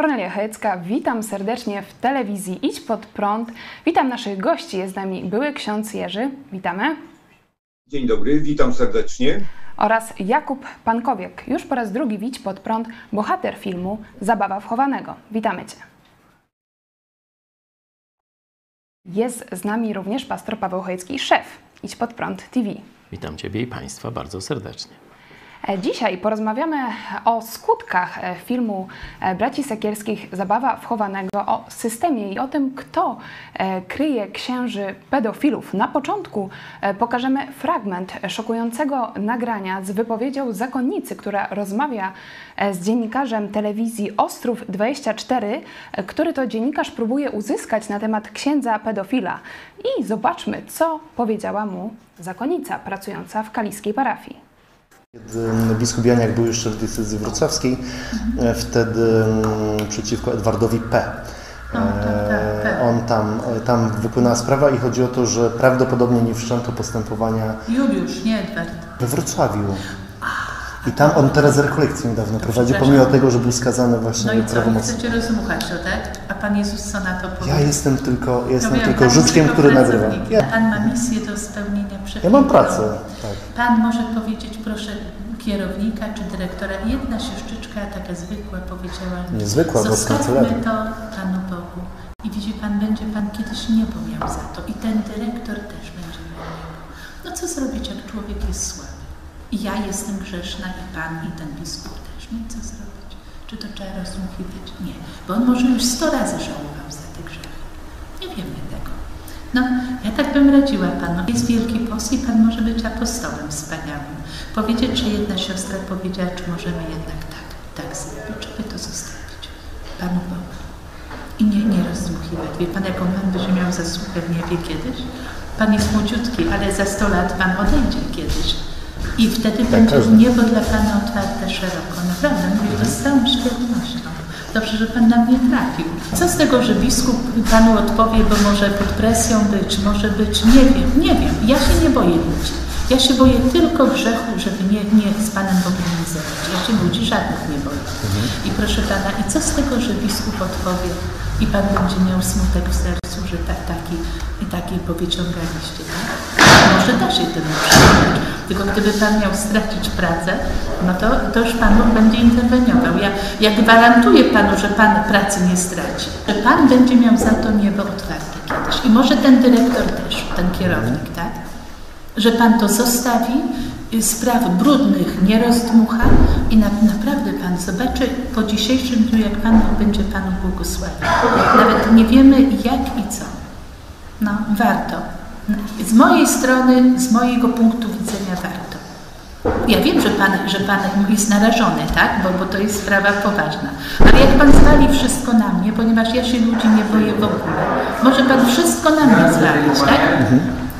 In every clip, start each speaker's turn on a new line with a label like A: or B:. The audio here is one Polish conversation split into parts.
A: Kornelia Chojecka, witam serdecznie w telewizji Idź Pod Prąd. Witam naszych gości, jest z nami były ksiądz Jerzy, witamy.
B: Dzień dobry, witam serdecznie.
A: Oraz Jakub Pankowiek, już po raz drugi Idź Pod Prąd, bohater filmu Zabawa wchowanego. Witamy Cię. Jest z nami również pastor Paweł Chojecki, szef Idź Pod Prąd TV.
C: Witam Ciebie i Państwa bardzo serdecznie.
A: E, Dzisiaj porozmawiamy o skutkach e, filmu e, Braci Sekielskich Zabawa wchowanego, o systemie i o tym, kto kryje księży pedofilów. Na początku pokażemy fragment szokującego nagrania z wypowiedzią zakonnicy, która rozmawia z dziennikarzem telewizji Ostrów 24, e, który to dziennikarz próbuje uzyskać na temat księdza pedofila. I zobaczmy, co powiedziała mu zakonnica pracująca w kaliskiej parafii.
D: Kiedy biskup Janiak był jeszcze w diecezji wrocławskiej, e, wtedy mm, przeciwko Edwardowi P. E, On tam, tam wypłynęła sprawa i chodzi o to, że prawdopodobnie nie wszczęto postępowania
E: Juliusz, nie Edward.
D: we Wrocławiu. I tam on teraz rekolekcję niedawno prowadzi, pomimo tego, że był skazany
E: No
D: właśnie
E: i co?
D: prawomocnie.
E: Chcecie rozmuchać to, tak? A Pan Jezus co na to powie?
D: Ja jestem tylko,
E: No
D: jestem
E: wiem,
D: tylko żuczkiem, który nagrywa. Ja,
E: Pan ma misję do spełnienia przepisów.
D: ja mam pracę, tak.
E: Pan może powiedzieć, proszę, kierownika czy dyrektora, jedna siostrzyczka taka zwykła powiedziała,
D: Niezwykła, bo
E: zostawmy to Panu Bogu. I widzi Pan, będzie Pan kiedyś niebo miał za to. I ten dyrektor też będzie miał niebo. No co zrobić, jak człowiek jest słaby? I ja jestem grzeszna, i Pan, i ten biskup też. No i co zrobić? Czy to trzeba rozmuchiwać? Nie. Bo on może już sto razy żałował za te grzechy. Nie wiemy tego. No, ja tak bym radziła Panu. Jest Wielki Post i Pan może być apostołem wspaniałym. Powiedzieć, że jedna siostra powiedziała, czy możemy jednak tak, tak zrobić, żeby to zostawić. Panu Bogu. I nie, nie rozdmuchiwać. Wie Pan, jaką Pan będzie miał zasługę w niebie kiedyś? Pan jest młodziutki, ale za 100 lat Pan odejdzie kiedyś. I wtedy będzie
D: każdy.
E: niebo dla Pana otwarte szeroko. Naprawdę, mówię to z całą świadomością. Dobrze, że Pan na mnie trafił. Co z tego, że biskup Panu odpowie, bo może pod presją być, może być, nie wiem, nie wiem. Ja się nie boję ludzi. Ja się boję tylko grzechu, żeby nie, nie z Panem Bogiem nie zerwać. Ja się ludzi żadnych nie boję. I proszę Pana, i co z tego, że biskup odpowie i Pan będzie miał smutek w sercu, że tak, taki, taki powyciągaliście, tak? Może da się temu przyjrzeć. Tylko gdyby Pan miał stracić pracę, no to, to już Pan będzie interweniował. Ja, ja gwarantuję Panu, że Pan pracy nie straci. Że Pan będzie miał za to niebo otwarte kiedyś. I może ten dyrektor też, ten kierownik, tak? Że Pan to zostawi, y, spraw brudnych nie rozdmucha i na, naprawdę Pan zobaczy po dzisiejszym dniu, jak Pan będzie Panu błogosławił. Nawet nie wiemy jak i co. No, warto. Z mojej strony, z mojego punktu widzenia warto. Ja wiem, że Pan, że pan jest narażony, tak? Bo, bo to jest sprawa poważna. Ale jak Pan zwali wszystko na mnie, ponieważ ja się ludzi nie boję w ogóle, może Pan wszystko na mnie zwalić, tak?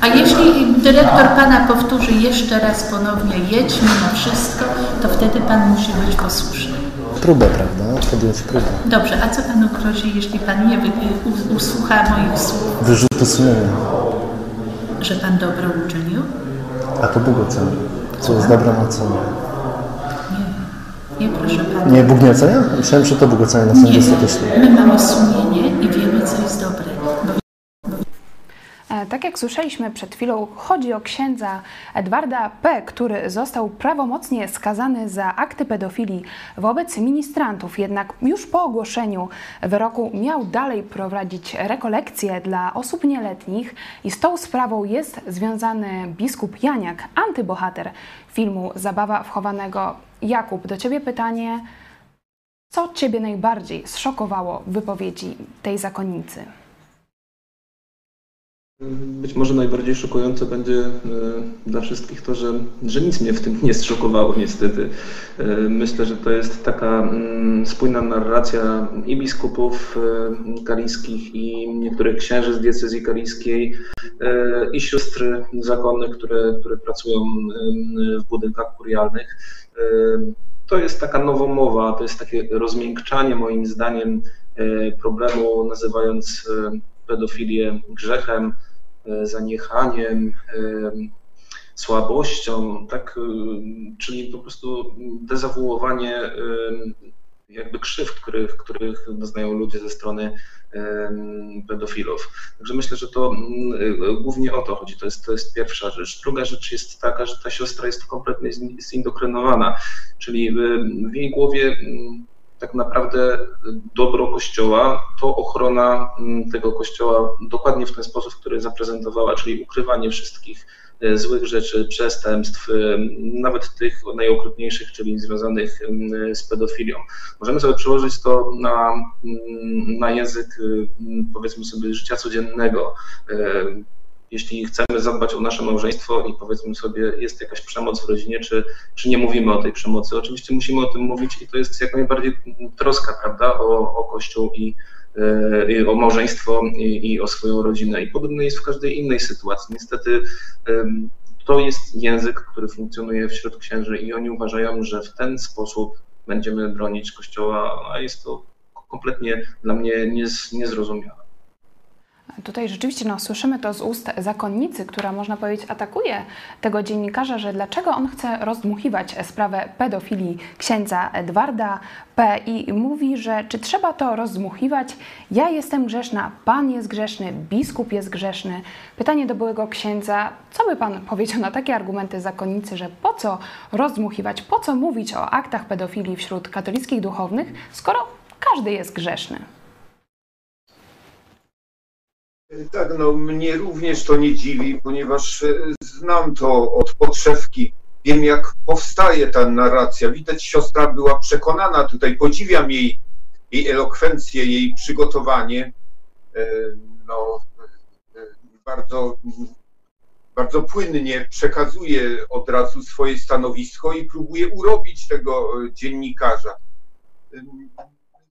E: A jeśli dyrektor Pana powtórzy jeszcze raz ponownie jedź mimo wszystko, to wtedy Pan musi być posłuszny.
D: Próbę, prawda? Podjąć próbę.
E: Dobrze, a co Panu grozi, jeśli Pan nie usłucha moich słów,
D: Wyrzuty sumienia.
E: Że Pan dobro uczynił?
D: A to Bóg oceni. Co jest dobrą oceną.
E: Nie, nie proszę Pana.
D: Nie, Bóg nie ocenia? Myślałem, że to Bóg ocenia na sądzie ostatecznym.
E: my mamy sumienie i wiemy, co jest dobre. Bo
A: Tak jak słyszeliśmy przed chwilą, chodzi o księdza Edwarda P., który został prawomocnie skazany za akty pedofilii wobec ministrantów. Jednak już po ogłoszeniu wyroku miał dalej prowadzić rekolekcje dla osób nieletnich i z tą sprawą jest związany biskup Janiak, antybohater filmu Zabawa wchowanego. Jakub, do Ciebie pytanie. Co Ciebie najbardziej zszokowało w wypowiedzi tej zakonnicy?
F: Być może najbardziej szokujące będzie e, dla wszystkich to, że, że nic mnie w tym nie zszokowało niestety. E, Myślę, że to jest taka mm, spójna narracja i biskupów e, kaliskich, i niektórych księży z diecezji kaliskiej, i sióstr zakonnych, które, które pracują w budynkach kurialnych. To jest taka nowomowa, to jest takie rozmiękczanie moim zdaniem problemu, nazywając pedofilię grzechem, zaniechaniem, e, słabością, tak, e, czyli po prostu dezawuowanie e, jakby krzywd, których, których doznają ludzie ze strony pedofilów. Także myślę, że to głównie o to chodzi. To jest, to jest pierwsza rzecz. Druga rzecz jest taka, że ta siostra jest kompletnie zindokrynowana, czyli w jej głowie tak naprawdę dobro Kościoła to ochrona mm, tego Kościoła dokładnie w ten sposób, który zaprezentowała, czyli ukrywanie wszystkich e, złych rzeczy, przestępstw, e, nawet tych najokrutniejszych, czyli związanych z pedofilią. Możemy sobie przełożyć to na, mm, na język, powiedzmy sobie, życia codziennego jeśli chcemy zadbać o nasze małżeństwo i powiedzmy sobie, jest jakaś przemoc w rodzinie, czy, czy nie mówimy o tej przemocy. Oczywiście musimy o tym mówić i to jest jak najbardziej troska, prawda, o, o Kościół i, e, i o małżeństwo i, i, o swoją rodzinę. I podobnie jest w każdej innej sytuacji. Niestety to jest język, który funkcjonuje wśród księży i oni uważają, że w ten sposób będziemy bronić Kościoła, a jest to kompletnie dla mnie niez, niezrozumiałe.
A: Tutaj rzeczywiście no, słyszymy to z ust zakonnicy, która można powiedzieć atakuje tego dziennikarza, że dlaczego on chce rozdmuchiwać sprawę pedofilii księdza Edwarda P. i mówi, że czy trzeba to rozdmuchiwać? Ja jestem grzeszna, pan jest grzeszny, biskup jest grzeszny. Pytanie do byłego księdza, co by pan powiedział na takie argumenty zakonnicy, że po co rozdmuchiwać, po co mówić o aktach pedofilii wśród katolickich duchownych, skoro każdy jest grzeszny?
B: Tak, no mnie również to nie dziwi, ponieważ e, znam to od podszewki. Wiem, jak powstaje ta narracja. Widać, siostra była przekonana tutaj. Podziwiam jej, jej elokwencję, jej przygotowanie. E, no, e, bardzo, bardzo płynnie przekazuje od razu swoje stanowisko i próbuje urobić tego dziennikarza.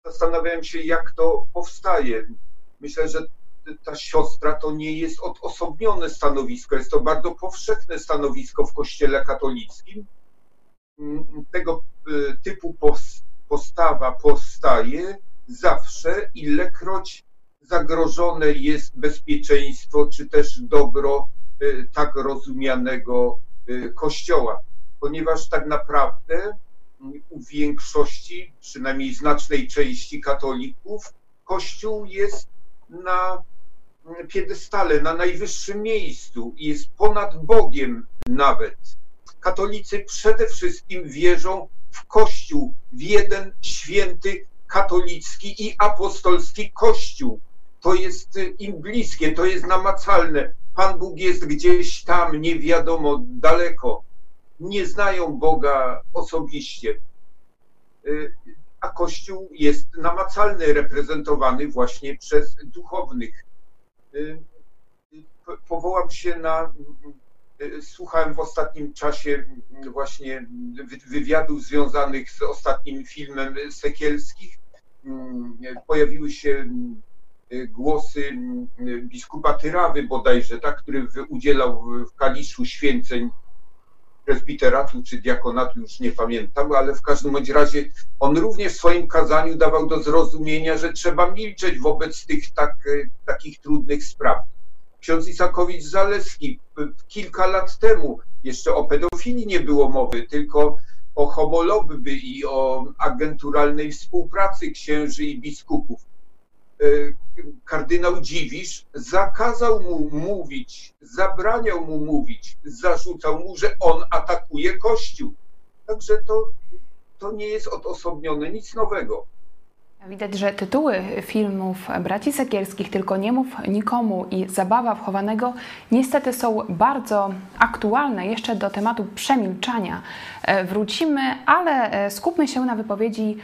B: Zastanawiałem się, jak to powstaje. Myślę, że ta siostra to nie jest odosobnione stanowisko, jest to bardzo powszechne stanowisko w Kościele katolickim. Mm, tego y, typu postawa powstaje zawsze, ilekroć zagrożone jest bezpieczeństwo czy też dobro y, tak rozumianego y, Kościoła, ponieważ tak naprawdę mm, u większości, przynajmniej znacznej części katolików, Kościół jest na piedestale, na najwyższym miejscu i jest ponad Bogiem nawet. Katolicy przede wszystkim wierzą w Kościół, w jeden święty katolicki i apostolski Kościół. To jest im bliskie, to jest namacalne. Pan Bóg jest gdzieś tam, nie wiadomo, daleko. Nie znają Boga osobiście. A Kościół jest namacalny, reprezentowany właśnie przez duchownych. Y, y, powołam się na. Y, słuchałem w ostatnim czasie właśnie wywiadów związanych z ostatnim filmem Sekielskich. Pojawiły się głosy biskupa Tyrawy bodajże, tak, który udzielał w Kaliszu święceń prezbiteratu czy diakonatu, już nie pamiętam, ale w każdym bądź razie on również w swoim kazaniu dawał do zrozumienia, że trzeba milczeć wobec tych tak, takich trudnych spraw. Ksiądz Isakowicz-Zaleski kilka lat temu jeszcze o pedofilii nie było mowy, tylko o homolobby i o agenturalnej współpracy księży i biskupów. E, kardynał Dziwisz zakazał mu mówić, zabraniał mu mówić, zarzucał mu, że on atakuje Kościół. Także to, to nie jest odosobnione, nic nowego.
A: Widać, że tytuły filmów braci Sekielskich, tylko nie mów nikomu i zabawa wchowanego niestety są bardzo aktualne. Jeszcze do tematu przemilczania e, wrócimy, ale e, skupmy się na wypowiedzi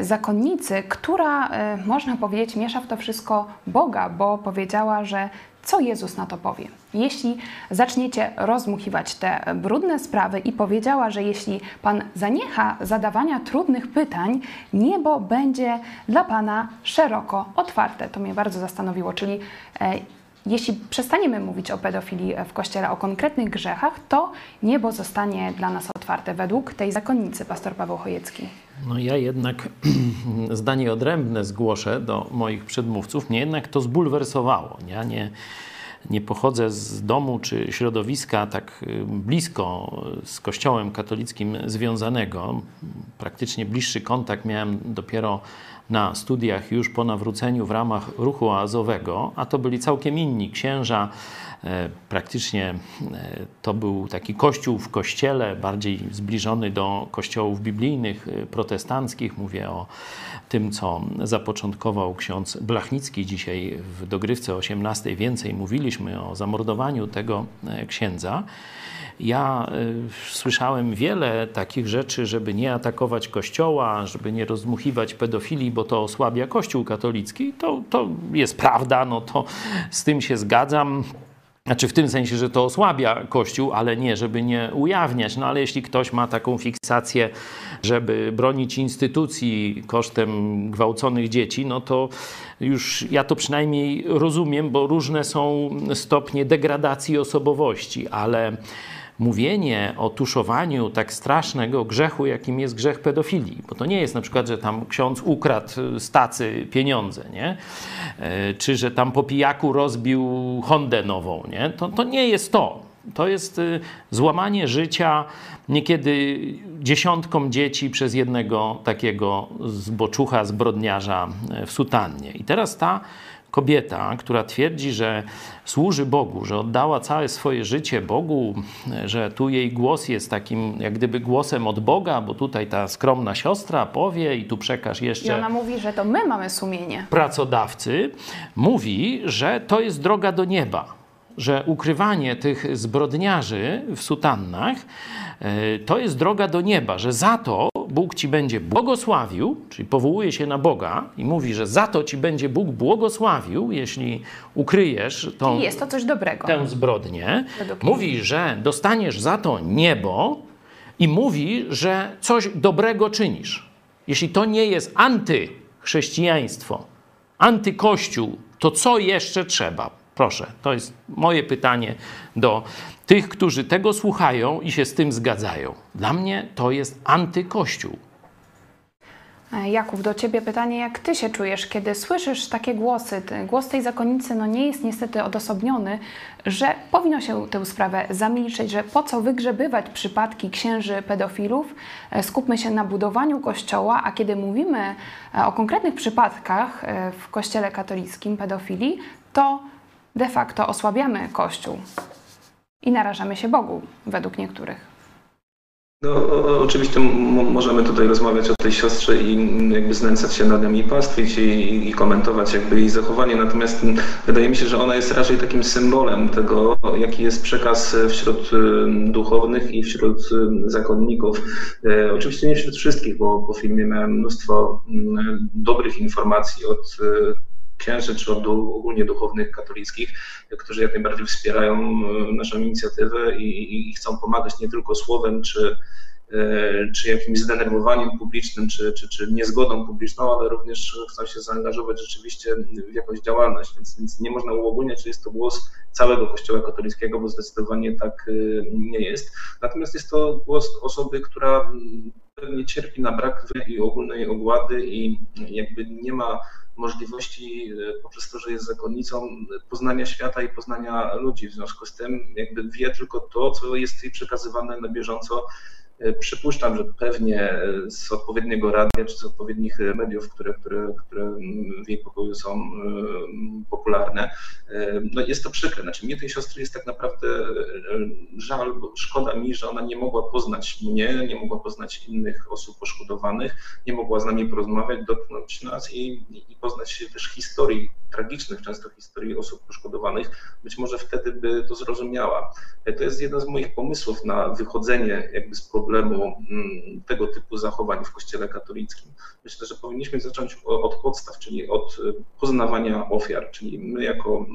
A: zakonnicy, która, e, można powiedzieć, miesza w to wszystko Boga, bo powiedziała, że co Jezus na to powie? Jeśli zaczniecie rozmuchiwać te brudne sprawy i powiedziała, że jeśli Pan zaniecha zadawania trudnych pytań, niebo będzie dla Pana szeroko otwarte. To mnie bardzo zastanowiło, czyli e, jeśli przestaniemy mówić o pedofilii w Kościele, o konkretnych grzechach, to niebo zostanie dla nas otwarte według tej zakonnicy, pastor Paweł Chojecki.
C: No ja jednak zdanie odrębne zgłoszę do moich przedmówców. Mnie jednak to zbulwersowało. Ja nie, nie pochodzę z domu czy środowiska tak y, blisko z Kościołem katolickim związanego. praktycznie bliższy kontakt miałem dopiero na studiach już po nawróceniu w ramach ruchu oazowego, a to byli całkiem inni księża. E, praktycznie e, to był taki kościół w kościele, bardziej zbliżony do kościołów biblijnych, e, protestanckich. Mówię o tym, co zapoczątkował ksiądz Blachnicki. Dzisiaj w dogrywce 18 więcej mówiliśmy o zamordowaniu tego księdza. Ja y, słyszałem wiele takich rzeczy, żeby nie atakować kościoła, żeby nie rozmuchiwać pedofilii, bo to osłabia kościół katolicki. To, to jest prawda, no to z tym się zgadzam. Znaczy w tym sensie, że to osłabia Kościół, ale nie, żeby nie ujawniać. No ale jeśli ktoś ma taką fiksację, żeby bronić instytucji kosztem gwałconych dzieci, no to już ja to przynajmniej rozumiem, bo różne są stopnie degradacji osobowości, ale mówienie o tuszowaniu tak strasznego grzechu, jakim jest grzech pedofilii. Bo to nie jest na przykład, że tam ksiądz ukradł z tacy pieniądze, nie? E, czy że tam po pijaku rozbił Hondę nową. Nie? To, to nie jest to. To jest y, złamanie życia niekiedy dziesiątkom dzieci przez jednego takiego zboczucha, zbrodniarza w sutannie. I teraz ta kobieta, która twierdzi, że służy Bogu, że oddała całe swoje życie Bogu, że tu jej głos jest takim jak gdyby głosem od Boga, bo tutaj ta skromna siostra powie i tu przekaż jeszcze.
A: I ona mówi, że to my mamy sumienie.
C: Pracodawcy mówi, że to jest droga do nieba że ukrywanie tych zbrodniarzy w sutannach e, to jest droga do nieba, że za to Bóg ci będzie błogosławił, czyli powołuje się na Boga i mówi, że za to ci będzie Bóg błogosławił, jeśli ukryjesz tą,
A: jest to coś dobrego.
C: tę zbrodnię. Mówi, że dostaniesz za to niebo i mówi, że coś dobrego czynisz. Jeśli to nie jest antychrześcijaństwo, antykościół, to co jeszcze trzeba? Proszę, to jest moje pytanie do tych, którzy tego słuchają i się z tym zgadzają. Dla mnie to jest antykościół.
A: E, Jakub, do Ciebie pytanie, jak Ty się czujesz, kiedy słyszysz takie głosy? Głos tej zakonnicy no, nie jest niestety odosobniony, że powinno się tę sprawę zamilczeć, że po co wygrzebywać przypadki księży pedofilów, e, skupmy się na budowaniu kościoła, a kiedy mówimy e, o konkretnych przypadkach w kościele katolickim pedofilii, to de facto osłabiamy Kościół i narażamy się Bogu, według niektórych.
F: No, oczywiście możemy tutaj rozmawiać o tej siostrze i jakby znęcać się nad nią i pastwić i, i, komentować jakby jej zachowanie, natomiast wydaje mi się, że ona jest raczej takim symbolem tego, jaki jest przekaz wśród duchownych i wśród zakonników. E, oczywiście nie wśród wszystkich, bo po filmie miałem mnóstwo dobrych informacji od księży czy ogólnie duchownych katolickich, którzy jak najbardziej wspierają e, naszą inicjatywę i, i chcą pomagać nie tylko słowem czy, e, czy jakimś zdenerwowaniem publicznym, czy, czy, czy niezgodą publiczną, ale również chcą się zaangażować rzeczywiście w jakąś działalność, więc, więc nie można uogólniać, że jest to głos całego Kościoła katolickiego, bo zdecydowanie tak e, nie jest. Natomiast jest to głos osoby, która pewnie cierpi na brak i ogólnej ogłady i jakby nie ma możliwości e, poprzez to, że jest zakonnicą poznania świata i poznania ludzi. W związku z tym jakby wie tylko to, co jest jej przekazywane na bieżąco przypuszczam, że pewnie e, z odpowiedniego radia czy z odpowiednich e, mediów, które, które, które w jej pokoju są popularne. No jest to przykre. Znaczy, mnie tej siostry jest tak naprawdę żal, bo szkoda mi, że ona nie mogła poznać mnie, nie mogła poznać innych osób poszkodowanych, nie mogła z nami porozmawiać, dotknąć nas i, i poznać też historii, tragicznych często historii osób poszkodowanych. Być może wtedy by to zrozumiała. To jest jeden z moich pomysłów na wychodzenie jakby z problemu mm, tego typu zachowań w Kościele katolickim. Myślę, że powinniśmy zacząć od podstaw, czyli od e, poznawania ofiar, czyli my jako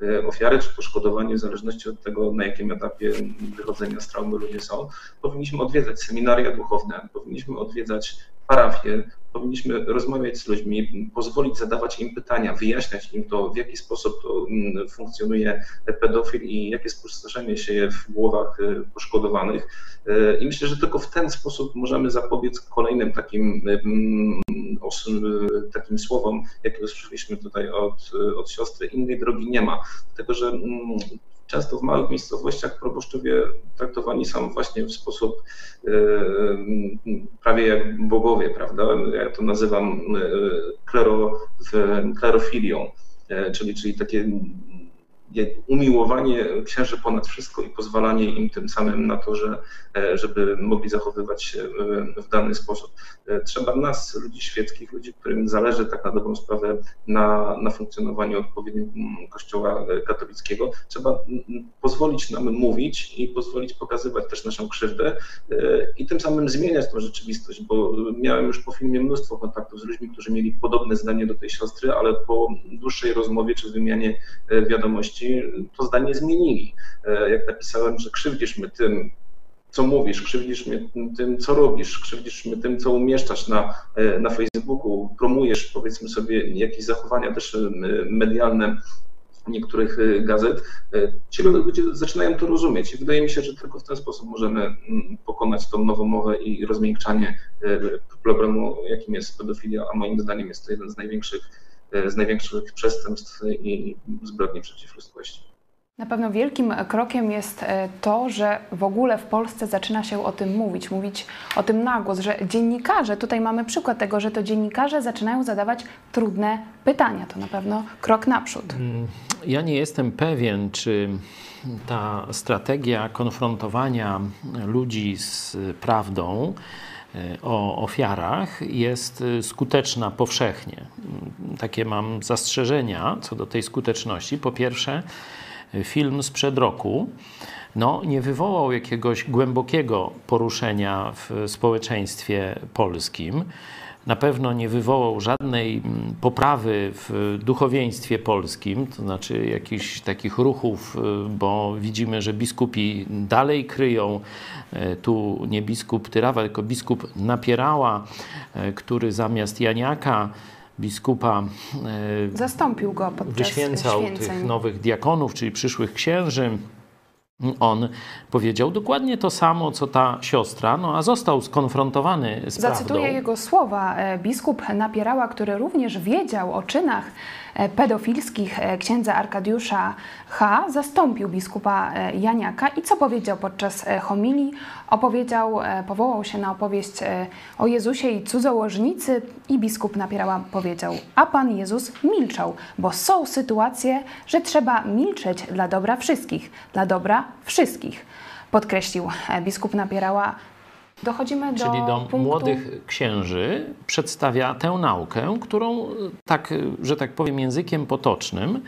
F: e, e, ofiary czy poszkodowani, w zależności od tego, na jakim etapie wychodzenia z traumy ludzie są, powinniśmy odwiedzać seminaria duchowne, powinniśmy odwiedzać parafie, powinniśmy rozmawiać z ludźmi, pozwolić zadawać im pytania, wyjaśniać im to, w jaki sposób mm, funkcjonuje pedofil i jakie spustoszenie się w głowach poszkodowanych. I myślę, że tylko w ten sposób możemy zapobiec kolejnym takim, takim słowom, jakie usłyszeliśmy tutaj od, od siostry. Innej drogi nie ma, dlatego że często w małych miejscowościach proboszczowie traktowani są właśnie w sposób e, prawie jak bogowie, prawda? Ja to nazywam klero, klerofilią, czyli, czyli takie umiłowanie księży ponad wszystko i pozwalanie im tym samym na to, że, e, żeby mogli zachowywać się e, w dany sposób. E, trzeba nas, ludzi świeckich, ludzi, którym zależy tak na dobrą sprawę na, na funkcjonowaniu odpowiedniego Kościoła katolickiego, trzeba pozwolić nam mówić i pozwolić pokazywać też naszą krzywdę i tym samym zmieniać tę rzeczywistość, bo miałem już po filmie mnóstwo kontaktów z ludźmi, którzy mieli podobne zdanie do tej siostry, ale po dłuższej rozmowie czy wymianie wiadomości to zdanie zmienili. E, jak napisałem, że krzywdzisz mnie tym, co mówisz, krzywdzisz mnie tym, co robisz, krzywdzisz mnie tym, co umieszczasz na, e, na Facebooku, promujesz powiedzmy sobie jakieś zachowania też e, medialne niektórych gazet, ci ludzie zaczynają to rozumieć i wydaje mi się, że tylko w ten sposób możemy mm, pokonać tą nową mowę i rozmiękczanie problemu, jakim jest pedofilia, a moim zdaniem jest to jeden z największych z największych przestępstw i zbrodni przeciw ludzkości.
A: Na pewno wielkim krokiem jest e, to, że w ogóle w Polsce zaczyna się o tym mówić, mówić o tym na głos, że dziennikarze, tutaj mamy przykład tego, że to dziennikarze zaczynają zadawać trudne pytania. To na pewno krok naprzód. Mm,
C: ja nie jestem pewien, czy ta strategia konfrontowania ludzi z prawdą, o ofiarach jest e, skuteczna powszechnie. Mm, takie mam zastrzeżenia co do tej skuteczności. Po pierwsze, e, film sprzed roku no, nie wywołał jakiegoś głębokiego poruszenia w społeczeństwie polskim na pewno nie wywołał żadnej mm, poprawy w duchowieństwie polskim, to znaczy jakichś takich ruchów, y, bo widzimy, że biskupi dalej kryją, e, tu nie biskup Tyrawa, tylko biskup Napierała, e, który zamiast Janiaka biskupa
A: e, zastąpił go podczas
C: wyświęcał
A: święceń.
C: tych nowych diakonów, czyli przyszłych księży on powiedział dokładnie to samo, co ta siostra, no a został skonfrontowany z
A: Zacytuję
C: prawdą.
A: jego słowa. E, biskup Napierała, który również wiedział o czynach pedofilskich e, księdza Arkadiusza H. zastąpił biskupa e, Janiaka i co powiedział podczas homilii? Opowiedział, powołał się na opowieść o Jezusie i cudzołożnicy i biskup Napierała powiedział, a Pan Jezus milczał, bo są sytuacje, że trzeba milczeć dla dobra wszystkich, dla dobra wszystkich podkreślił biskup Napierała Dochodzimy
C: do Czyli do punktu... młodych księży przedstawia tę naukę, którą tak, że tak powiem językiem potocznym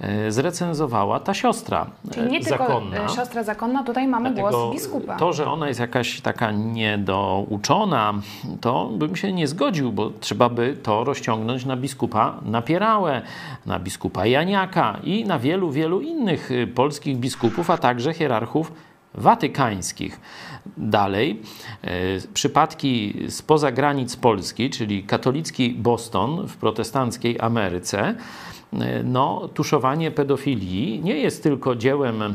C: e, zrecenzowała ta siostra
A: Czyli nie zakonna. tylko siostra zakonna, tutaj mamy Dlatego głos biskupa.
C: To, że ona jest jakaś taka niedouczona, to bym się nie zgodził, bo trzeba by to rozciągnąć na biskupa Napierałę, na biskupa Janiaka i na wielu, wielu innych polskich biskupów, a także hierarchów watykańskich. Dalej, e, przypadki spoza granic Polski, czyli katolicki Boston w protestanckiej Ameryce, e, no, tuszowanie pedofilii nie jest tylko dziełem e,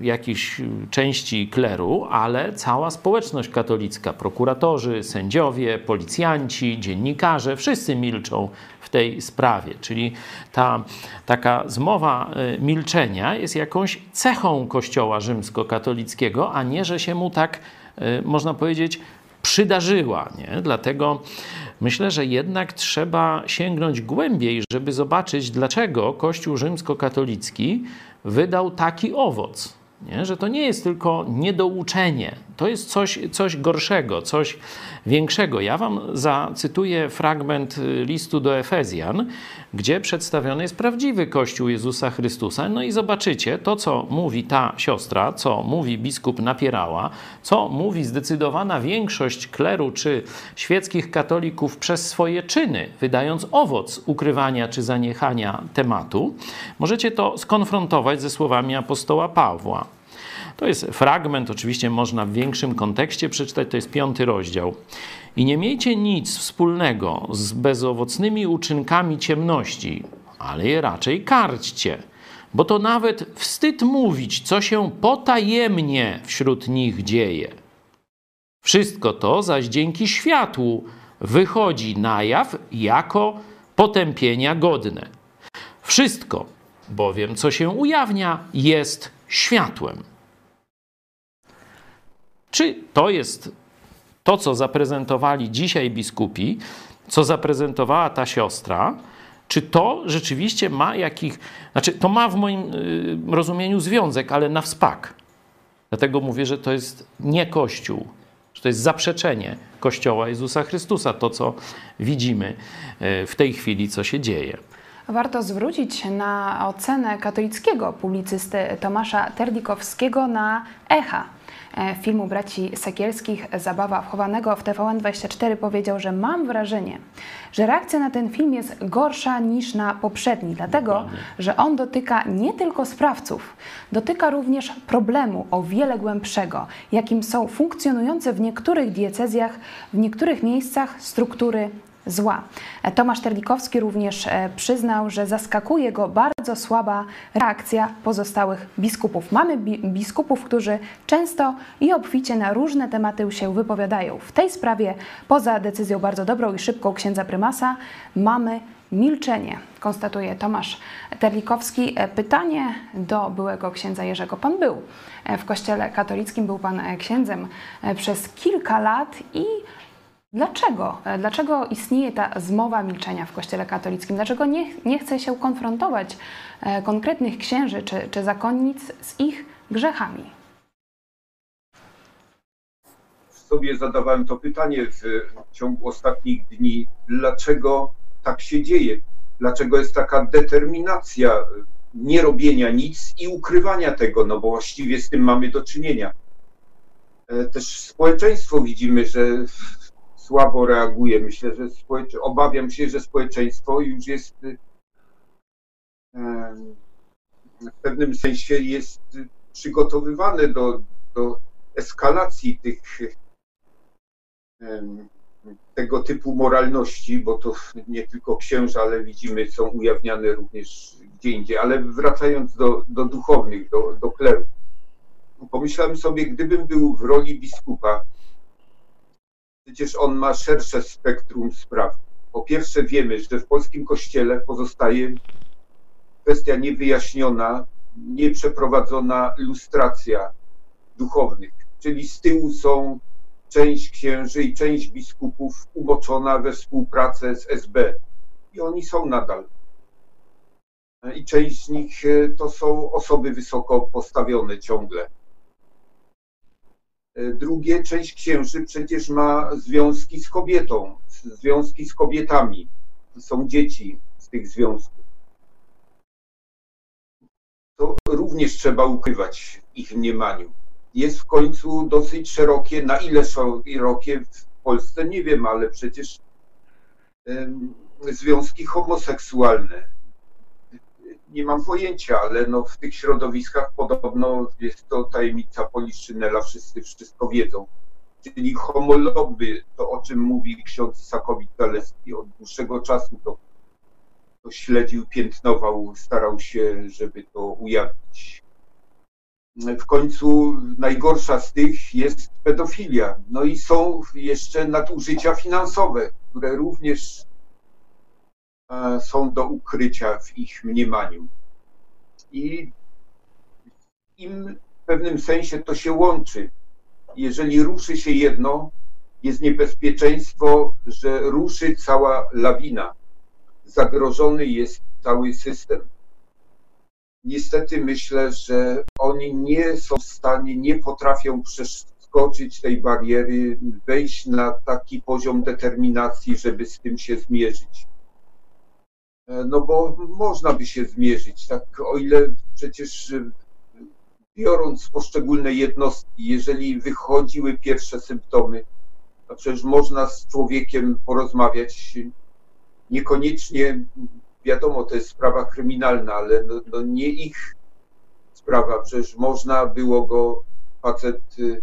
C: jakiejś części kleru, ale cała społeczność katolicka, prokuratorzy, sędziowie, policjanci, dziennikarze, wszyscy milczą w tej sprawie. Czyli ta taka zmowa e, milczenia jest jakąś cechą Kościoła rzymskokatolickiego, a nie, że się mu tak, e, można powiedzieć, przydarzyła. Nie? Dlatego myślę, że jednak trzeba sięgnąć głębiej, żeby zobaczyć, dlaczego Kościół rzymskokatolicki wydał taki owoc. Nie? Że to nie jest tylko niedouczenie, to jest coś, coś gorszego, coś większego. Ja Wam zacytuję fragment y, listu do Efezjan, gdzie przedstawiony jest prawdziwy Kościół Jezusa Chrystusa. No i zobaczycie to, co mówi ta siostra, co mówi biskup Napierała, co mówi zdecydowana większość kleru czy świeckich katolików przez swoje czyny, wydając owoc ukrywania czy zaniechania tematu. Możecie to skonfrontować ze słowami apostoła Pawła. To jest fragment, oczywiście można w większym kontekście przeczytać, to jest piąty rozdział. I nie miejcie nic wspólnego z bezowocnymi uczynkami ciemności, ale je raczej karćcie, bo to nawet wstyd mówić, co się potajemnie wśród nich dzieje. Wszystko to zaś dzięki światłu wychodzi na jaw jako potępienia godne. Wszystko, bowiem, co się ujawnia, jest światłem. Czy to jest to, co zaprezentowali dzisiaj biskupi, co zaprezentowała ta siostra, czy to rzeczywiście ma jakich. Znaczy, to ma w moim y, rozumieniu związek, ale na wspak. Dlatego mówię, że to jest nie Kościół, że to jest zaprzeczenie Kościoła Jezusa Chrystusa, to co widzimy y, w tej chwili, co się dzieje.
A: Warto zwrócić na ocenę katolickiego publicysty Tomasza Terdikowskiego na Echa. E, filmu braci Sekielskich Zabawa wchowanego w TVN24 powiedział, że mam wrażenie, że reakcja na ten film jest gorsza niż na poprzedni, dlatego, że on dotyka nie tylko sprawców, dotyka również problemu o wiele głębszego, jakim są funkcjonujące w niektórych diecezjach, w niektórych miejscach struktury zła. Tomasz Terlikowski również e, przyznał, że zaskakuje go bardzo słaba reakcja pozostałych biskupów. Mamy biskupów, którzy często i obficie na różne tematy się wypowiadają. W tej sprawie, poza decyzją bardzo dobrą i szybką księdza prymasa, mamy milczenie, konstatuje Tomasz Terlikowski. E, pytanie do byłego księdza Jerzego. Pan był e, w kościele katolickim, był pan księdzem przez kilka lat i Dlaczego? E, dlaczego istnieje ta zmowa milczenia w Kościele katolickim? Dlaczego nie, nie chce się konfrontować e, konkretnych księży czy, czy zakonnic z ich grzechami?
B: Sobie zadawałem to pytanie w ciągu ostatnich dni. Dlaczego tak się dzieje? Dlaczego jest taka determinacja nierobienia nic i ukrywania tego? No bo właściwie z tym mamy do czynienia. E, też społeczeństwo widzimy, że słabo reaguje. Myślę, że społecze... obawiam się, że społeczeństwo już jest w pewnym sensie jest przygotowywane do, do eskalacji tych tego typu moralności, bo to nie tylko księża, ale widzimy, są ujawniane również gdzie indziej. Ale wracając do, do duchownych, do, do kleru, pomyślałem sobie, gdybym był w roli biskupa, przecież on ma szersze spektrum spraw. Po pierwsze wiemy, że w polskim kościele pozostaje kwestia niewyjaśniona, nieprzeprowadzona lustracja duchownych, czyli z tyłu są część księży i część biskupów umoczona we współpracę z SB. I oni są nadal. I część z nich e, to są osoby wysoko postawione ciągle. E, drugie, część księży przecież ma związki z kobietą, związki z kobietami. Są dzieci z tych związków. To również trzeba ukrywać w ich mniemaniu. Jest w końcu dosyć szerokie, na ile szerokie w Polsce, nie wiem, ale przecież związki homoseksualne nie mam pojęcia, ale no w tych środowiskach podobno jest to tajemnica Poliszczynela, wszyscy wszystko wiedzą. Czyli homolobby, to o czym mówi ksiądz Sakowicz-Zaleski od dłuższego czasu, to, to śledził, piętnował, starał się, żeby to ujawnić. W końcu najgorsza z tych jest pedofilia. No i są jeszcze nadużycia finansowe, które również są do ukrycia w ich mniemaniu. I im w pewnym sensie to się łączy. Jeżeli ruszy się jedno, jest niebezpieczeństwo, że ruszy cała lawina. Zagrożony jest cały system. Niestety myślę, że oni nie są w stanie, nie potrafią przeskoczyć tej bariery, wejść na taki poziom determinacji, żeby z tym się zmierzyć. E, no bo można by się zmierzyć, tak? O ile przecież e, biorąc poszczególne jednostki, jeżeli wychodziły pierwsze symptomy, to przecież można z człowiekiem porozmawiać, niekoniecznie, wiadomo, to jest sprawa kryminalna, ale no, no nie ich sprawa, przecież można było go, facet, e,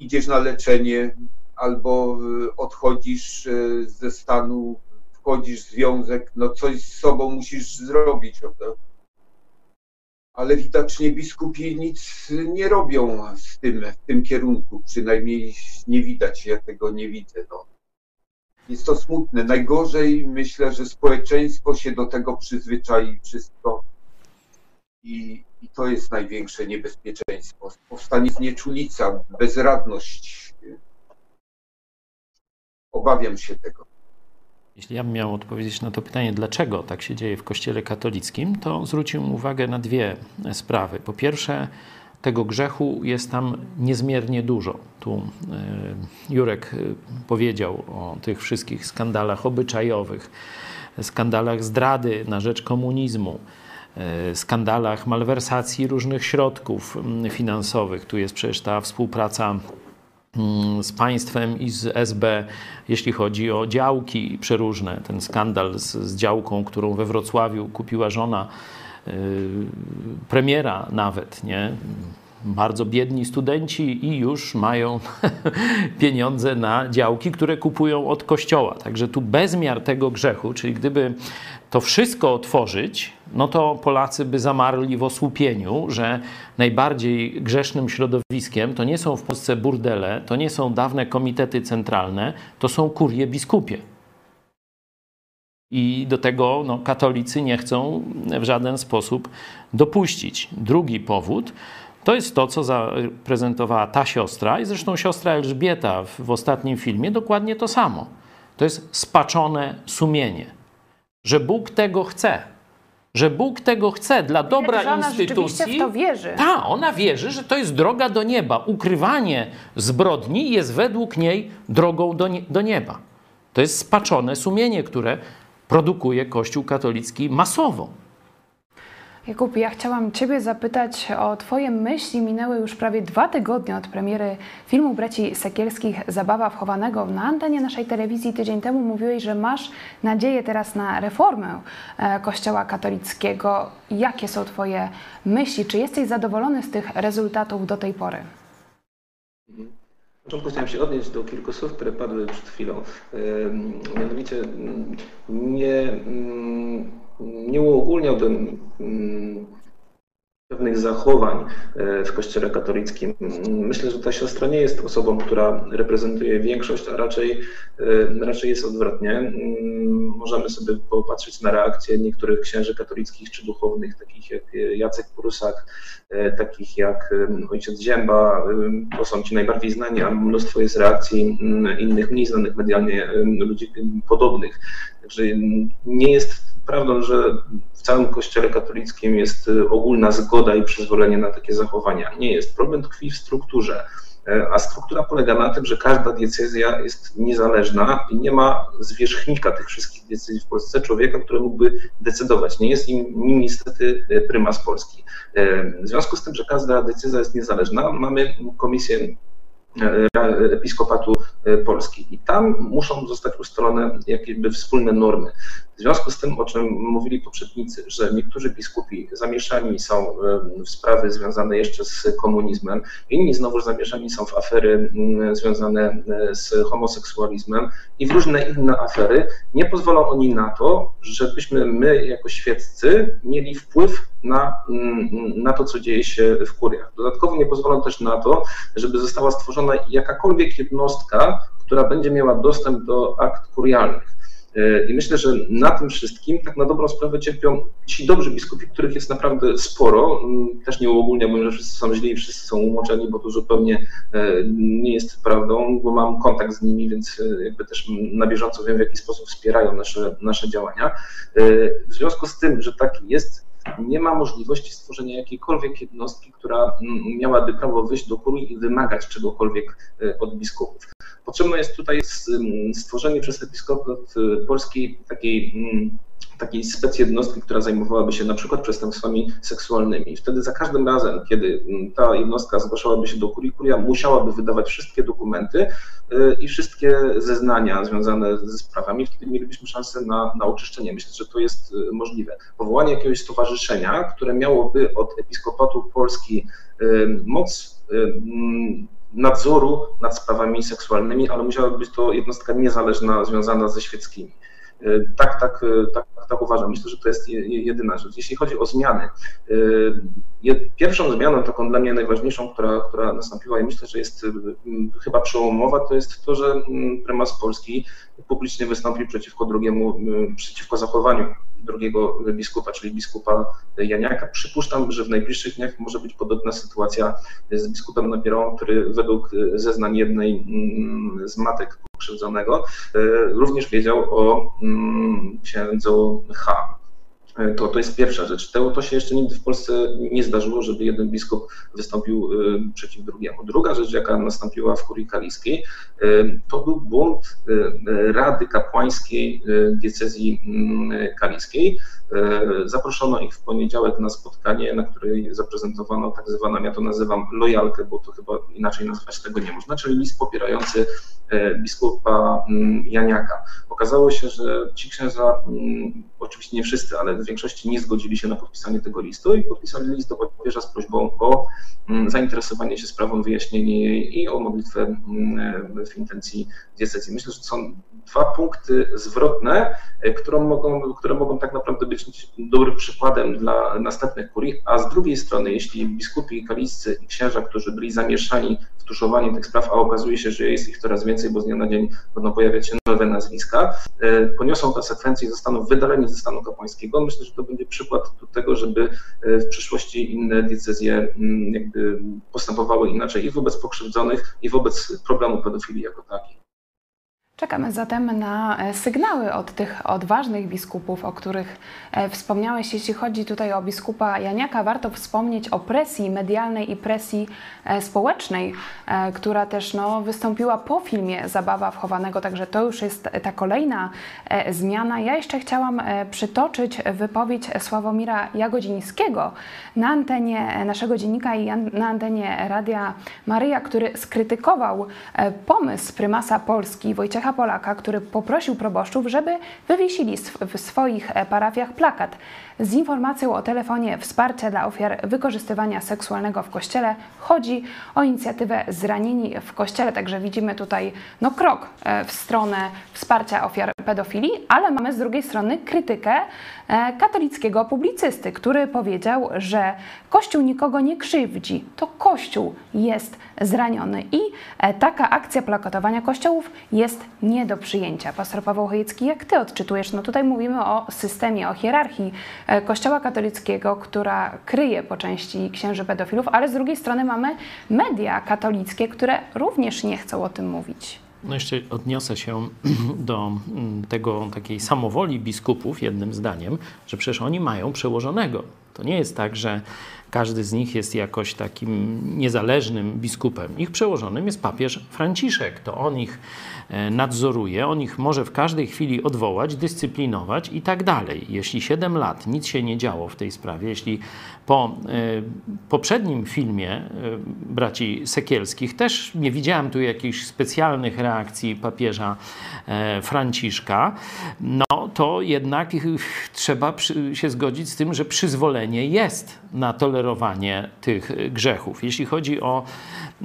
B: idziesz na leczenie albo odchodzisz ze stanu wchodzisz w związek, no coś z sobą musisz zrobić? Ale widocznie biskupi nic nie robią z tym, w tym kierunku, przynajmniej nie widać, ja tego nie widzę. No. Jest to smutne. Najgorzej myślę, że społeczeństwo się do tego przyzwyczai, wszystko I, I to jest największe niebezpieczeństwo. Powstanie znieczulica, bezradność. Obawiam się tego.
C: Jeśli ja bym miał odpowiedzieć na to pytanie, dlaczego tak się dzieje w Kościele katolickim, to zwróciłbym uwagę na dwie sprawy. Po pierwsze, tego grzechu jest tam niezmiernie dużo. Tu e, Jurek e, powiedział o tych wszystkich skandalach obyczajowych, skandalach zdrady na rzecz komunizmu, e, skandalach malwersacji różnych środków finansowych. Tu jest przecież ta współpraca z państwem i z SB, jeśli chodzi o działki przeróżne. Ten skandal z, z działką, którą we Wrocławiu kupiła żona yy, premiera nawet, nie? Bardzo biedni studenci i już mają pieniądze na działki, które kupują od kościoła. Także tu bezmiar tego grzechu, czyli gdyby to wszystko otworzyć, no to Polacy by zamarli w osłupieniu, że najbardziej grzesznym środowiskiem to nie są w Polsce burdele, to nie są dawne komitety centralne, to są kurie biskupie. I do tego no, katolicy nie chcą w żaden sposób dopuścić. Drugi powód to jest to, co zaprezentowała ta siostra, i zresztą siostra Elżbieta w, w ostatnim filmie, dokładnie to samo. To jest spaczone sumienie że Bóg tego chce. Że Bóg tego chce dla dobra
A: że ona
C: instytucji.
A: w to wierzy.
C: Ta, ona wierzy, że to jest droga do nieba. Ukrywanie zbrodni jest według niej drogą do, nie, do nieba. To jest spaczone sumienie, które produkuje Kościół katolicki masowo.
A: Jakub, ja chciałam Ciebie zapytać o Twoje myśli. Minęły już prawie dwa tygodnie od premiery filmu Braci Sekielskich Zabawa wchowanego. Na antenie naszej telewizji tydzień temu mówiłeś, że masz nadzieję teraz na reformę e, Kościoła katolickiego. Jakie są Twoje myśli? Czy jesteś zadowolony z tych rezultatów do tej pory?
F: Na początku chciałem się odnieść do kilku słów, które padły przed chwilą. Mianowicie nie nie uogólniałbym mm, pewnych zachowań e, w Kościele katolickim. Myślę, że ta siostra nie jest osobą, która reprezentuje większość, a raczej, e, raczej jest odwrotnie. Mm, możemy sobie popatrzeć na reakcje niektórych księży katolickich czy duchownych, takich jak Jacek Prusak, e, takich jak ojciec Zięba. To są ci najbardziej znani, a mnóstwo jest reakcji mm, innych, mniej znanych medialnie ludzi podobnych. Także nie jest prawdą, że w całym Kościele katolickim jest y, ogólna zgoda i przyzwolenie na takie zachowania. Nie jest. Problem tkwi w strukturze. E, a struktura polega na tym, że każda diecezja jest niezależna i nie ma zwierzchnika tych wszystkich diecezji w Polsce, człowieka, który mógłby decydować. Nie jest nim, nim niestety e, prymas Polski. E, w związku z tym, że każda decyzja jest niezależna, mamy komisję Episkopatu Polski. I tam muszą zostać ustalone jakby wspólne normy. W związku z tym, o czym mówili poprzednicy, że niektórzy biskupi zamieszani są w sprawy związane jeszcze z komunizmem, inni znowu zamieszani są w afery związane e, z homoseksualizmem i w różne inne afery, nie pozwolą oni na to, żebyśmy my jako świeccy mieli wpływ na, na to, co dzieje się w kuriach. Dodatkowo nie pozwolą też na to, żeby została stworzona jakakolwiek jednostka, która będzie miała dostęp do akt kurialnych. E, I myślę, że na tym wszystkim tak na dobrą sprawę cierpią ci dobrzy biskupi, których jest naprawdę sporo. Mm, też nie uogólniałbym, że wszyscy są źli i wszyscy są umoczeni, bo to zupełnie e, nie jest prawdą, bo mam kontakt z nimi, więc e, jakby też na bieżąco wiem, w jaki sposób wspierają nasze, nasze działania. W związku z tym, że tak jest, nie ma możliwości stworzenia jakiejkolwiek jednostki, która mm, miałaby prawo wyjść do kurii i wymagać czegokolwiek od biskupów. Potrzebne jest tutaj stworzenie przez Episkopat y, Polski takiej mm, takiej specjednostki, która zajmowałaby się na przykład przestępstwami seksualnymi. Wtedy za każdym razem, kiedy mm, ta jednostka zgłaszałaby się do kurii, kuria musiałaby wydawać wszystkie dokumenty y, i wszystkie zeznania związane ze sprawami. Wtedy mielibyśmy szansę na, na oczyszczenie. Myślę, że to jest y, możliwe. Powołanie jakiegoś stowarzyszenia, które miałoby od Episkopatu Polski moc mm, nadzoru nad sprawami seksualnymi, ale musiała być to jednostka niezależna, związana ze świeckimi. E, tak, tak, e, tak, tak uważam. Myślę, że to jest jedyna rzecz. Jeśli chodzi o zmiany, e, pierwszą zmianą, taką dla mnie najważniejszą, która, która nastąpiła i myślę, że jest chyba przełomowa, to jest to, że prymas Polski publicznie wystąpił przeciwko drugiemu, przeciwko zachowaniu drugiego biskupa, czyli biskupa Janiaka. Przypuszczam, że w najbliższych dniach może być podobna sytuacja z biskupem Napierą, który według zeznań jednej z matek pokrzywdzonego również wiedział o mm, księdzu H. E, to, to jest pierwsza rzecz. To, to się jeszcze nigdy w Polsce nie zdarzyło, żeby jeden biskup wystąpił e, przeciw drugiemu. Druga rzecz, jaka nastąpiła w kurii kaliskiej, e, to był bunt Rady Kapłańskiej Diecezji mm, Kaliskiej. Zaproszono ich w poniedziałek na spotkanie, na której zaprezentowano tak zwaną, ja to nazywam lojalkę, bo to chyba inaczej nazwać tego nie można, czyli list popierający biskupa mm, Janiaka. Okazało się, że ci księża, mm, oczywiście nie wszyscy, ale w większości nie zgodzili się na podpisanie tego listu i podpisali list do papieża z prośbą o mm, zainteresowanie się sprawą, wyjaśnienie jej i o modlitwę w intencji diecezji. Myślę, że są dwa punkty zwrotne, e, które mogą, które mogą tak naprawdę być dobrym przykładem dla następnych kurii, a z drugiej strony, jeśli biskupi katoliccy i księża, którzy byli zamieszani w tuszowanie tych spraw, a okazuje się, że jest ich coraz więcej, bo z dnia na dzień będą pojawiać się nowe nazwiska, e, poniosą konsekwencje i zostaną wydaleni ze stanu kapłańskiego, myślę, że to będzie przykład do tego, żeby e, w przyszłości inne decyzje mm, jakby postępowały inaczej i wobec pokrzywdzonych, i wobec problemu pedofilii jako takiej.
A: Czekamy zatem na e, sygnały od tych odważnych biskupów, o których e, wspomniałeś. Jeśli chodzi tutaj o biskupa Janiaka, warto wspomnieć o presji medialnej i presji e, społecznej, która też no, wystąpiła po filmie Zabawa wchowanego, także to już jest ta kolejna zmiana. Ja jeszcze chciałam przytoczyć wypowiedź Sławomira Jagodzińskiego na antenie naszego dziennika i na antenie Radia Maryja, który skrytykował pomysł prymasa Polski Wojciecha Polaka, który poprosił proboszczów, żeby wywiesili w swoich e, parafiach plakat z informacją o telefonie wsparcia dla ofiar wykorzystywania seksualnego w Kościele. Chodzi o inicjatywę Zranieni w Kościele, także widzimy tutaj no, krok e, w stronę wsparcia ofiar pedofilii, ale mamy z drugiej strony krytykę e, katolickiego publicysty, który powiedział, że Kościół nikogo nie krzywdzi, to Kościół jest zraniony i e, taka akcja plakatowania kościołów jest nie do przyjęcia. Pastor Paweł Chojecki, jak Ty odczytujesz? No tutaj mówimy o systemie, o hierarchii Kościoła katolickiego, która kryje po części księży pedofilów, ale z drugiej strony mamy media katolickie, które również nie chcą o tym mówić.
C: No jeszcze odniosę się do mm, tego takiej samowoli biskupów jednym zdaniem, że przecież oni mają przełożonego. To nie jest tak, że każdy z nich jest jakoś takim niezależnym biskupem. Ich przełożonym jest papież Franciszek. To on ich e, nadzoruje, on ich może w każdej chwili odwołać, dyscyplinować i tak dalej. Jeśli 7 lat nic się nie działo w tej sprawie, jeśli po e, poprzednim filmie e, braci Sekielskich też nie widziałem tu jakichś specjalnych reakcji papieża Franciszka, no to jednak trzeba się zgodzić z tym, że przyzwolenie jest na tolerowanie tych grzechów. Jeśli chodzi o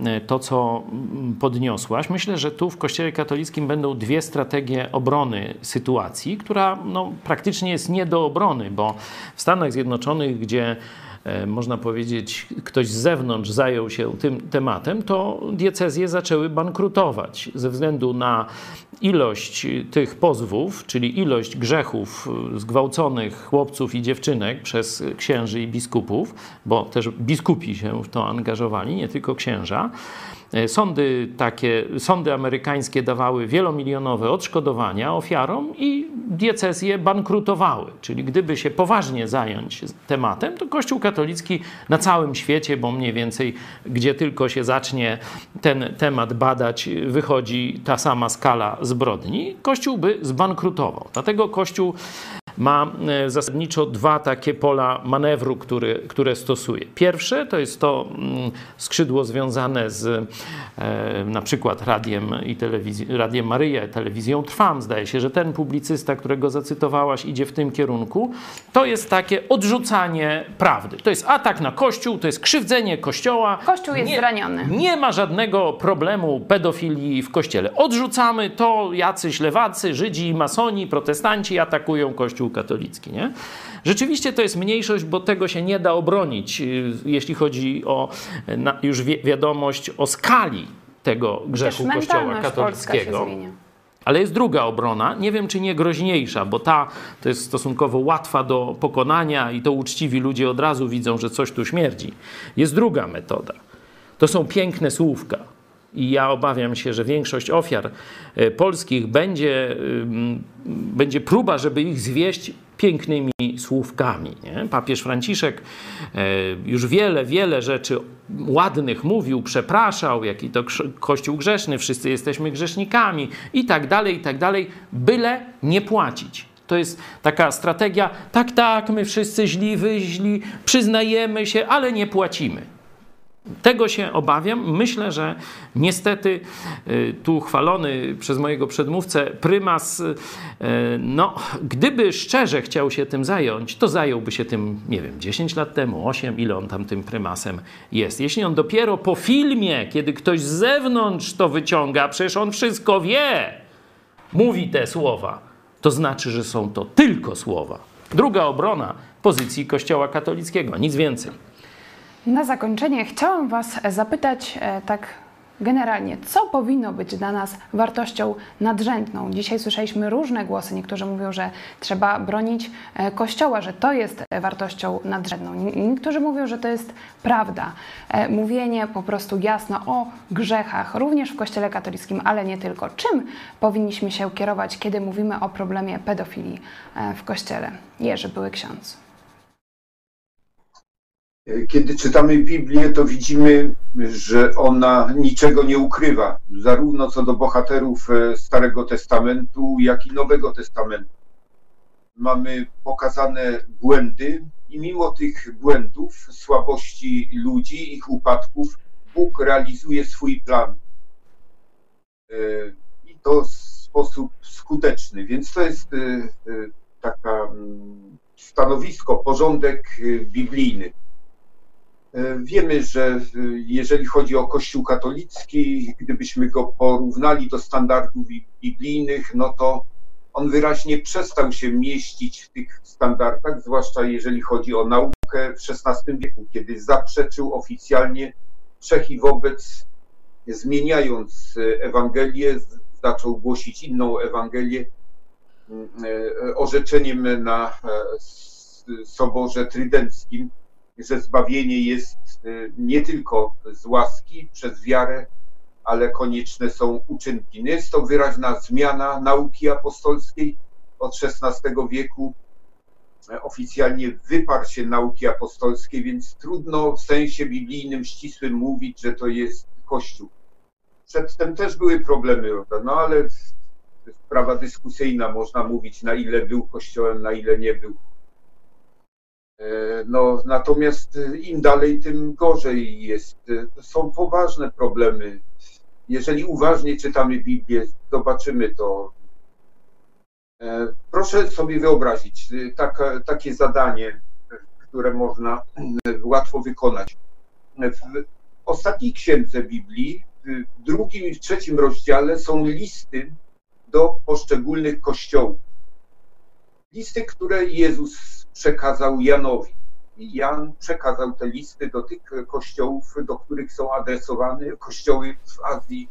C: e, to, co mm, podniosłaś, myślę, że tu w Kościele katolickim będą dwie strategie obrony sytuacji, która no, praktycznie jest nie do obrony, bo w Stanach Zjednoczonych, gdzie E, można powiedzieć, ktoś z zewnątrz zajął się tym tematem, to diecezje zaczęły bankrutować ze względu na ilość tych pozwów, czyli ilość grzechów zgwałconych chłopców i dziewczynek przez księży i biskupów, bo też biskupi się w to angażowali, nie tylko księża. E, sądy takie, sądy amerykańskie dawały wielomilionowe odszkodowania ofiarom i diecezje bankrutowały. Czyli gdyby się poważnie zająć tematem, to Kościół katolicki na całym świecie, bo mniej więcej gdzie tylko się zacznie ten temat badać, wychodzi ta sama skala zbrodni, Kościół by zbankrutował. Dlatego Kościół ma e, zasadniczo dwa takie pola manewru, który, które stosuje. Pierwsze to jest to mm, skrzydło związane z e, na przykład radiem i telewizją, radiem Maryja, telewizją Trwam. Zdaje się, że ten publicysta, którego zacytowałaś, idzie w tym kierunku. To jest takie odrzucanie prawdy. To jest atak na Kościół, to jest krzywdzenie Kościoła.
A: Kościół jest nie, zraniony.
C: Nie ma żadnego problemu pedofilii w Kościele. Odrzucamy to, jacyś lewacy, Żydzi, masoni, protestanci atakują Kościół Kościół katolicki. Nie? Rzeczywiście to jest mniejszość, bo tego się nie da obronić, y, jeśli chodzi o już wi wiadomość o skali tego grzechu Kościoła katolickiego. Ale jest druga obrona, nie wiem czy nie groźniejsza, bo ta to jest stosunkowo łatwa do pokonania i to uczciwi ludzie od razu widzą, że coś tu śmierdzi. Jest druga metoda. To są piękne słówka. I ja obawiam się, że większość ofiar e, polskich będzie, będzie próba, żeby ich zwieść pięknymi słówkami. Nie? Papież Franciszek e, już wiele, wiele rzeczy ładnych mówił, przepraszał, jaki to Kościół grzeszny, wszyscy jesteśmy grzesznikami i tak dalej, i tak dalej, byle nie płacić. To jest taka strategia, tak, tak, my wszyscy źli, wy źli, przyznajemy się, ale nie płacimy. Tego się obawiam. Myślę, że niestety y, tu chwalony przez mojego przedmówcę prymas, y, no, gdyby szczerze chciał się tym zająć, to zająłby się tym, nie wiem, 10 lat temu, 8, ile on tam tym prymasem jest. Jeśli on dopiero po filmie, kiedy ktoś z zewnątrz to wyciąga, przecież on wszystko wie, mówi te słowa, to znaczy, że są to tylko słowa. Druga obrona pozycji Kościoła katolickiego, nic więcej.
A: Na zakończenie chciałam Was zapytać e, tak generalnie, co powinno być dla nas wartością nadrzędną? Dzisiaj słyszeliśmy różne głosy. Niektórzy mówią, że trzeba bronić e, Kościoła, że to jest wartością nadrzędną. Niektórzy mówią, że to jest prawda. E, mówienie po prostu jasno o grzechach, również w Kościele katolickim, ale nie tylko. Czym powinniśmy się kierować, kiedy mówimy o problemie pedofilii w Kościele? Jerzy, były ksiądz.
B: Kiedy czytamy Biblię, to widzimy, że ona niczego nie ukrywa, zarówno co do bohaterów e, Starego Testamentu, jak i Nowego Testamentu. Mamy pokazane błędy, i mimo tych błędów, słabości ludzi, ich upadków, Bóg realizuje swój plan. E, I to w sposób skuteczny. Więc to jest e, taka mm, stanowisko, porządek biblijny. E, wiemy, że e, jeżeli chodzi o Kościół katolicki, gdybyśmy go porównali do standardów biblijnych, no to on wyraźnie przestał się mieścić w tych standardach, zwłaszcza jeżeli chodzi o naukę w XVI wieku, kiedy zaprzeczył oficjalnie wszech i wobec, zmieniając Ewangelię, zaczął głosić inną Ewangelię mm, e, orzeczeniem na Soborze Trydenckim, że zbawienie jest y, nie tylko z łaski, przez wiarę, ale konieczne są uczynki. No jest to wyraźna zmiana nauki apostolskiej od XVI wieku. Oficjalnie wyparł się nauki apostolskiej, więc trudno w sensie biblijnym ścisłym mówić, że to jest Kościół. Przedtem też były problemy, no ale sprawa dyskusyjna, można mówić, na ile był Kościołem, na ile nie był. E, no, natomiast e, im dalej, tym gorzej jest. To są poważne problemy. Jeżeli uważnie czytamy Biblię, zobaczymy to. E, proszę sobie wyobrazić taka, takie zadanie, które można łatwo wykonać. W ostatniej księdze Biblii, w drugim i w trzecim rozdziale są listy do poszczególnych kościołów. Listy, które Jezus przekazał Janowi. I Jan przekazał te listy do tych kościołów, do których są adresowane kościoły w Azji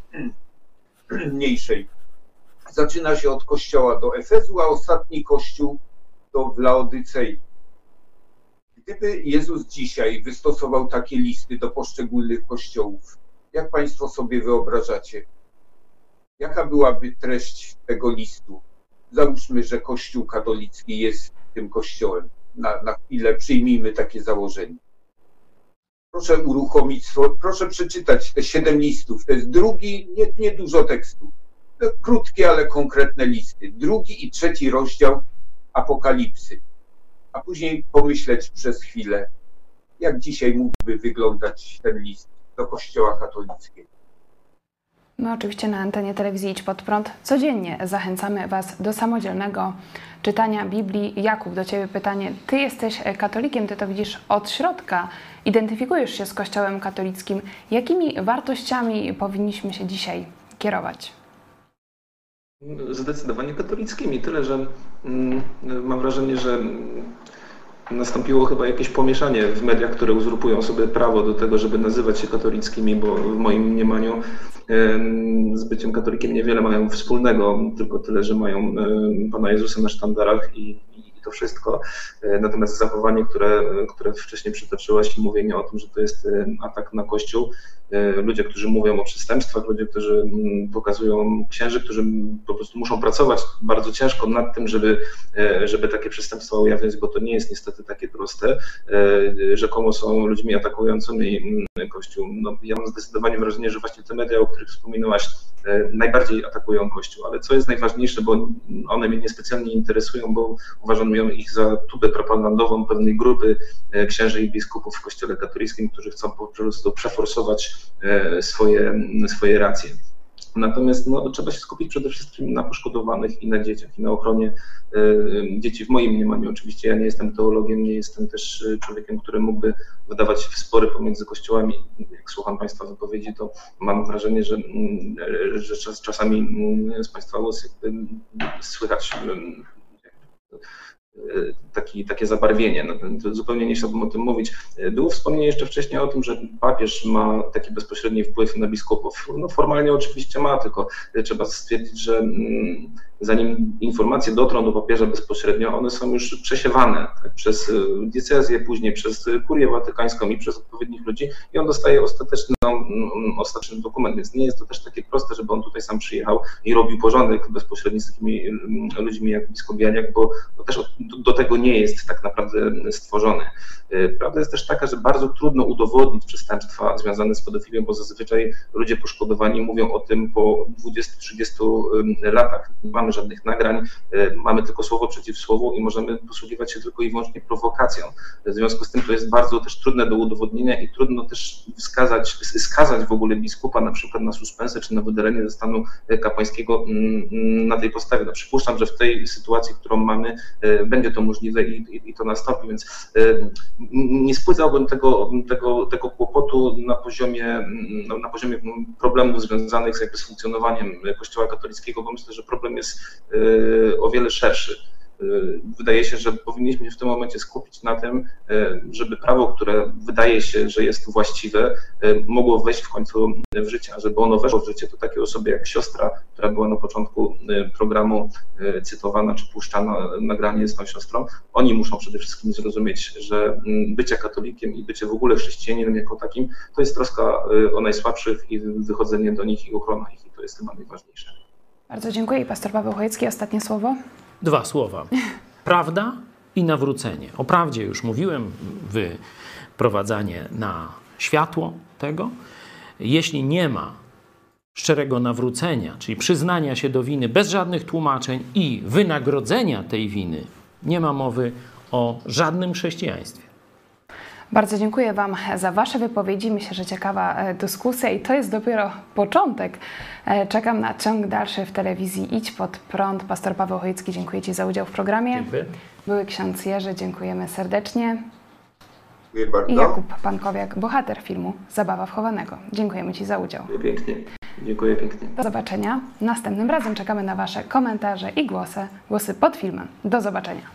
B: Mniejszej. Zaczyna się od kościoła do Efezu, a ostatni kościół do w Laodycei. Gdyby Jezus dzisiaj wystosował takie listy do poszczególnych kościołów, jak Państwo sobie wyobrażacie? Jaka byłaby treść tego listu? Załóżmy, że Kościół katolicki jest tym kościołem. Na, na chwilę przyjmijmy takie założenie. Proszę uruchomić, proszę przeczytać te siedem listów. To jest drugi, nie, nie dużo tekstu. Krótkie, ale konkretne listy. Drugi i trzeci rozdział Apokalipsy. A później pomyśleć przez chwilę, jak dzisiaj mógłby wyglądać ten list do Kościoła katolickiego.
A: My oczywiście na antenie telewizji Idź Pod Prąd codziennie zachęcamy Was do samodzielnego czytania Biblii. Jakub, do Ciebie pytanie. Ty jesteś katolikiem, Ty to widzisz od środka, identyfikujesz się z Kościołem katolickim. Jakimi wartościami powinniśmy się dzisiaj kierować?
F: Zdecydowanie katolickimi. Tyle, że mm, mam wrażenie, że nastąpiło chyba jakieś pomieszanie w mediach, które uzurpują sobie prawo do tego, żeby nazywać się katolickimi, bo w moim mniemaniu z byciem katolikiem niewiele mają wspólnego, tylko tyle, że mają Pana Jezusa na sztandarach i, to wszystko. E, natomiast zachowanie, które, które wcześniej przytoczyłaś i mówienie o tym, że to jest e, atak na Kościół, e, ludzie, którzy mówią o przestępstwach, ludzie, którzy mm, pokazują księży, którzy po prostu muszą pracować bardzo ciężko nad tym, żeby, żeby takie przestępstwa ujawniać, bo to nie jest niestety takie proste. Rzekomo są ludźmi atakującymi mm, Kościół. No, ja mam zdecydowanie wrażenie, że właśnie te media, o których wspominałaś, najbardziej atakują Kościół, ale co jest najważniejsze, bo one mnie niespecjalnie interesują, bo uważam, uznają ich za tubę propagandową pewnej grupy e, księży i biskupów w Kościele katolickim, którzy chcą po prostu przeforsować e, swoje, swoje racje. Natomiast no, trzeba się skupić przede wszystkim na poszkodowanych i na dzieciach, i na ochronie y, dzieci w moim mniemaniu. Oczywiście ja nie jestem teologiem, nie jestem też człowiekiem, który mógłby wydawać spory pomiędzy kościołami. Jak słucham Państwa wypowiedzi, to mam wrażenie, że, że czas, czasami z Państwa głos słychać taki, takie zabarwienie. No, zupełnie nie chciałbym o tym mówić. Było wspomnienie jeszcze wcześniej o tym, że papież ma taki bezpośredni wpływ na biskupów. No formalnie oczywiście ma, tylko trzeba stwierdzić, że mm, zanim informacje dotrą do papieża bezpośrednio, one są już przesiewane tak, przez diecezję, później przez kurię watykańską i przez odpowiednich ludzi i on dostaje ostateczny, no, mm, ostateczny dokument, więc nie jest to też takie proste, żeby on tutaj sam przyjechał i robił porządek bezpośredni z takimi mm, ludźmi jak biskup Janiak, bo, bo też do, tego nie jest tak naprawdę stworzony. Y, prawda jest też taka, że bardzo trudno udowodnić przestępstwa związane z pedofilią, bo zazwyczaj ludzie poszkodowani mówią o tym po 20-30 latach. Nie mamy żadnych nagrań, y, mamy tylko słowo przeciw słowu i możemy posługiwać się tylko i wyłącznie prowokacją. W związku z tym to jest bardzo też trudne do udowodnienia i trudno też wskazać, skazać w ogóle biskupa na przykład na suspensę czy na wydalenie ze stanu kapłańskiego mm, mm, na tej podstawie. No, przypuszczam, że w tej sytuacji, którą mamy, y, będzie to możliwe i, i, i to nastąpi, więc nie spłycałbym tego, tego, tego kłopotu na poziomie, no, na poziomie problemów związanych z, jakby z funkcjonowaniem Kościoła katolickiego, bo myślę, że problem jest y, o wiele szerszy wydaje się, że powinniśmy się w tym momencie skupić na tym, y, żeby prawo, które wydaje się, że jest właściwe, y, mogło wejść w końcu w życie. A żeby ono weszło w życie, to takie osoby jak siostra, która była na początku programu cytowana czy puszczana nagranie z tą siostrą, oni muszą przede wszystkim zrozumieć, że mm, bycie katolikiem i bycie w ogóle chrześcijaninem jako takim, to jest troska o najsłabszych i wychodzenie do nich i ochrona ich i to jest chyba najważniejsze.
A: Bardzo dziękuję. I pastor Paweł Chojecki, ostatnie słowo.
C: Dwa słowa. Prawda i nawrócenie. O prawdzie już mówiłem, wyprowadzanie na światło tego. Jeśli nie ma szczerego nawrócenia, czyli przyznania się do winy bez żadnych tłumaczeń i wynagrodzenia tej winy, nie ma mowy o żadnym chrześcijaństwie.
A: Bardzo dziękuję Wam za Wasze wypowiedzi. Myślę, że ciekawa e, dyskusja i to jest dopiero początek. E, czekam na ciąg dalszy w telewizji Idź pod prąd. Pastor Paweł Chojecki, dziękuję Ci za udział w programie.
C: Dziękuję.
A: Były ksiądz Jerzy, dziękujemy serdecznie.
B: Dziękuję bardzo.
A: I Jakub Pankowiak, bohater filmu Zabawa wchowanego. Dziękujemy Ci za udział.
F: Dziękuję pięknie. Dziękuję pięknie.
A: Do zobaczenia. Następnym razem czekamy na Wasze komentarze i głosy, głosy pod filmem. Do zobaczenia.